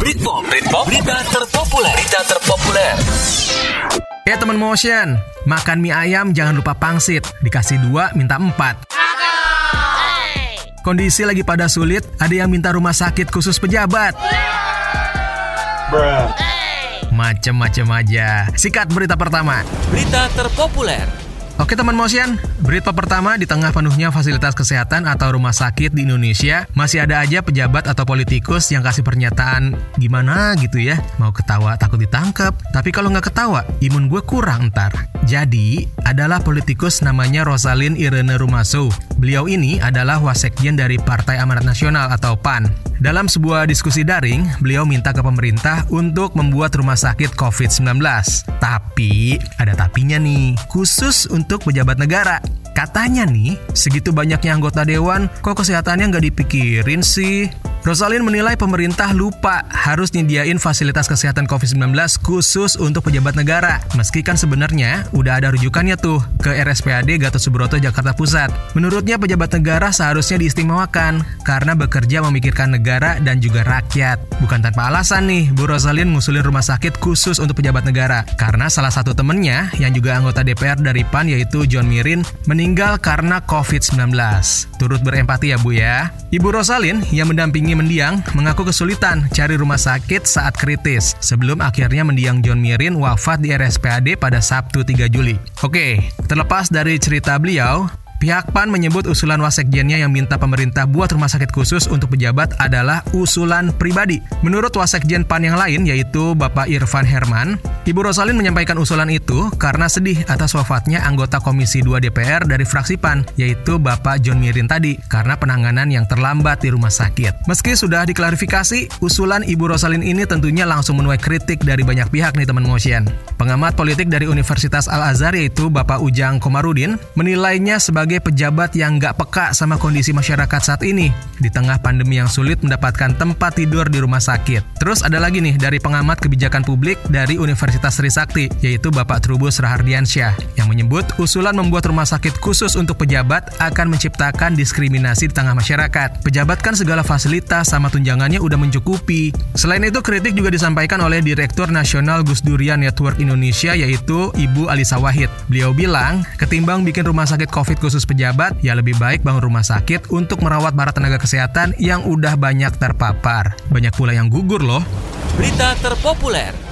Britpop, Britpop, berita terpopuler, berita terpopuler. Ya teman motion, makan mie ayam jangan lupa pangsit. Dikasih dua, minta empat. Kondisi lagi pada sulit, ada yang minta rumah sakit khusus pejabat. Macem-macem aja. Sikat berita pertama. Berita terpopuler. Oke teman motion, berita pertama di tengah penuhnya fasilitas kesehatan atau rumah sakit di Indonesia, masih ada aja pejabat atau politikus yang kasih pernyataan gimana? gitu ya, mau ketawa takut ditangkap, tapi kalau nggak ketawa, imun gue kurang ntar. Jadi, adalah politikus namanya Rosalin Irene Rumaso. Beliau ini adalah wasekjen dari Partai Amanat Nasional atau PAN. Dalam sebuah diskusi daring, beliau minta ke pemerintah untuk membuat rumah sakit COVID-19. Tapi, ada tapinya nih, khusus untuk pejabat negara. Katanya nih, segitu banyaknya anggota dewan, kok kesehatannya nggak dipikirin sih? Rosalin menilai pemerintah lupa harus nyediain fasilitas kesehatan COVID-19 khusus untuk pejabat negara. Meski kan sebenarnya udah ada rujukannya tuh ke RSPAD Gatot Subroto Jakarta Pusat. Menurutnya pejabat negara seharusnya diistimewakan karena bekerja memikirkan negara dan juga rakyat. Bukan tanpa alasan nih, Bu Rosalin ngusulin rumah sakit khusus untuk pejabat negara. Karena salah satu temennya yang juga anggota DPR dari PAN yaitu John Mirin meninggal karena COVID-19. Turut berempati ya Bu ya. Ibu Rosalin yang mendampingi mendiang mengaku kesulitan cari rumah sakit saat kritis sebelum akhirnya mendiang John Mirin wafat di RSPAD pada Sabtu 3 Juli. Oke, terlepas dari cerita beliau, Pihak PAN menyebut usulan wasekjennya yang minta pemerintah buat rumah sakit khusus untuk pejabat adalah usulan pribadi. Menurut wasekjen PAN yang lain, yaitu Bapak Irfan Herman, Ibu Rosalin menyampaikan usulan itu karena sedih atas wafatnya anggota Komisi 2 DPR dari fraksi PAN, yaitu Bapak John Mirin tadi, karena penanganan yang terlambat di rumah sakit. Meski sudah diklarifikasi, usulan Ibu Rosalin ini tentunya langsung menuai kritik dari banyak pihak nih teman motion. Pengamat politik dari Universitas Al-Azhar yaitu Bapak Ujang Komarudin menilainya sebagai pejabat yang nggak peka sama kondisi masyarakat saat ini di tengah pandemi yang sulit mendapatkan tempat tidur di rumah sakit. Terus ada lagi nih dari pengamat kebijakan publik dari Universitas Trisakti yaitu Bapak Trubus Rahardiansyah yang menyebut usulan membuat rumah sakit khusus untuk pejabat akan menciptakan diskriminasi di tengah masyarakat. Pejabat kan segala fasilitas sama tunjangannya udah mencukupi. Selain itu kritik juga disampaikan oleh Direktur Nasional Gus Durian Network Indonesia yaitu Ibu Alisa Wahid. Beliau bilang, ketimbang bikin rumah sakit COVID khusus pejabat, ya lebih baik bangun rumah sakit untuk merawat para tenaga kesehatan yang udah banyak terpapar. Banyak pula yang gugur loh. Berita terpopuler.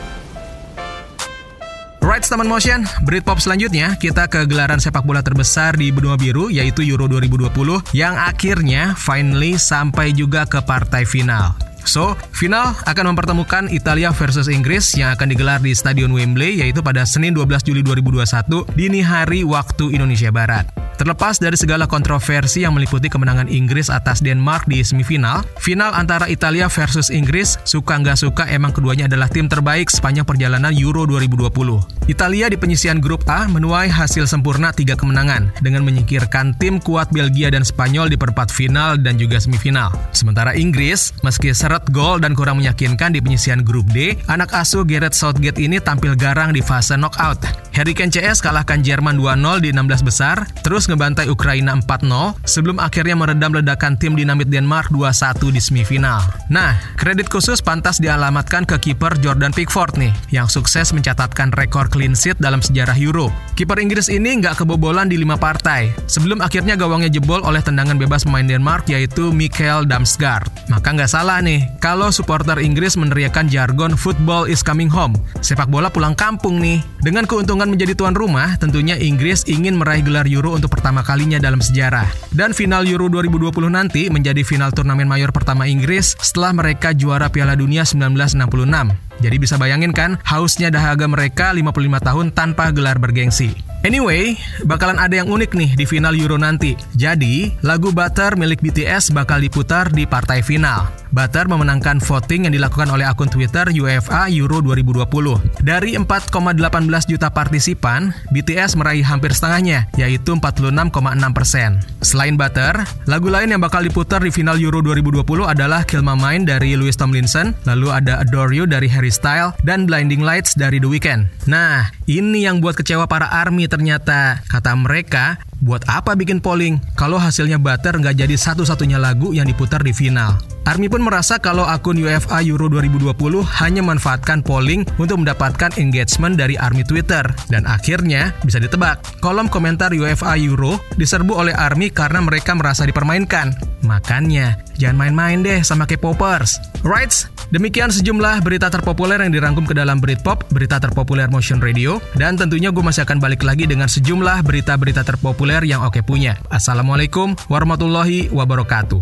Right, teman motion, Britpop selanjutnya kita ke gelaran sepak bola terbesar di benua biru yaitu Euro 2020 yang akhirnya finally sampai juga ke partai final. So, final akan mempertemukan Italia versus Inggris yang akan digelar di Stadion Wembley yaitu pada Senin 12 Juli 2021 dini hari waktu Indonesia Barat. Terlepas dari segala kontroversi yang meliputi kemenangan Inggris atas Denmark di semifinal, final antara Italia versus Inggris, suka nggak suka emang keduanya adalah tim terbaik sepanjang perjalanan Euro 2020. Italia di penyisian grup A menuai hasil sempurna tiga kemenangan dengan menyingkirkan tim kuat Belgia dan Spanyol di perempat final dan juga semifinal. Sementara Inggris, meski seret gol dan kurang meyakinkan di penyisian grup D, anak asuh Gareth Southgate ini tampil garang di fase knockout. Harry Kane CS kalahkan Jerman 2-0 di 16 besar, terus ngebantai Ukraina 4-0 sebelum akhirnya meredam ledakan tim dinamit Denmark 2-1 di semifinal. Nah, kredit khusus pantas dialamatkan ke kiper Jordan Pickford nih, yang sukses mencatatkan rekor clean sheet dalam sejarah Euro. Kiper Inggris ini nggak kebobolan di lima partai, sebelum akhirnya gawangnya jebol oleh tendangan bebas pemain Denmark yaitu Mikkel Damsgaard. Maka nggak salah nih, kalau supporter Inggris meneriakan jargon football is coming home. Sepak bola pulang kampung nih. Dengan keuntungan menjadi tuan rumah, tentunya Inggris ingin meraih gelar Euro untuk pertama kalinya dalam sejarah. Dan final Euro 2020 nanti menjadi final turnamen mayor pertama Inggris setelah mereka juara Piala Dunia 1966. Jadi bisa bayangin kan, hausnya dahaga mereka 55 tahun tanpa gelar bergengsi. Anyway, bakalan ada yang unik nih di final Euro nanti. Jadi, lagu Butter milik BTS bakal diputar di partai final. Butter memenangkan voting yang dilakukan oleh akun Twitter UEFA Euro 2020. Dari 4,18 juta partisipan, BTS meraih hampir setengahnya, yaitu 46,6 persen. Selain Butter, lagu lain yang bakal diputar di final Euro 2020 adalah Kill My Mind dari Louis Tomlinson, lalu ada Adore You dari Harry Styles, dan Blinding Lights dari The Weeknd. Nah, ini yang buat kecewa para ARMY ternyata. Kata mereka, Buat apa bikin polling kalau hasilnya Butter nggak jadi satu-satunya lagu yang diputar di final? Army pun merasa kalau akun UFA Euro 2020 hanya manfaatkan polling untuk mendapatkan engagement dari Army Twitter. Dan akhirnya bisa ditebak, kolom komentar UFA Euro diserbu oleh Army karena mereka merasa dipermainkan. Makanya, jangan main-main deh sama K-popers. Right? Demikian sejumlah berita terpopuler yang dirangkum ke dalam Britpop, berita terpopuler Motion Radio, dan tentunya gue masih akan balik lagi dengan sejumlah berita-berita terpopuler yang Oke punya. Assalamualaikum warahmatullahi wabarakatuh.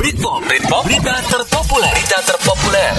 Britpop, Britpop, berita terpopuler, berita terpopuler.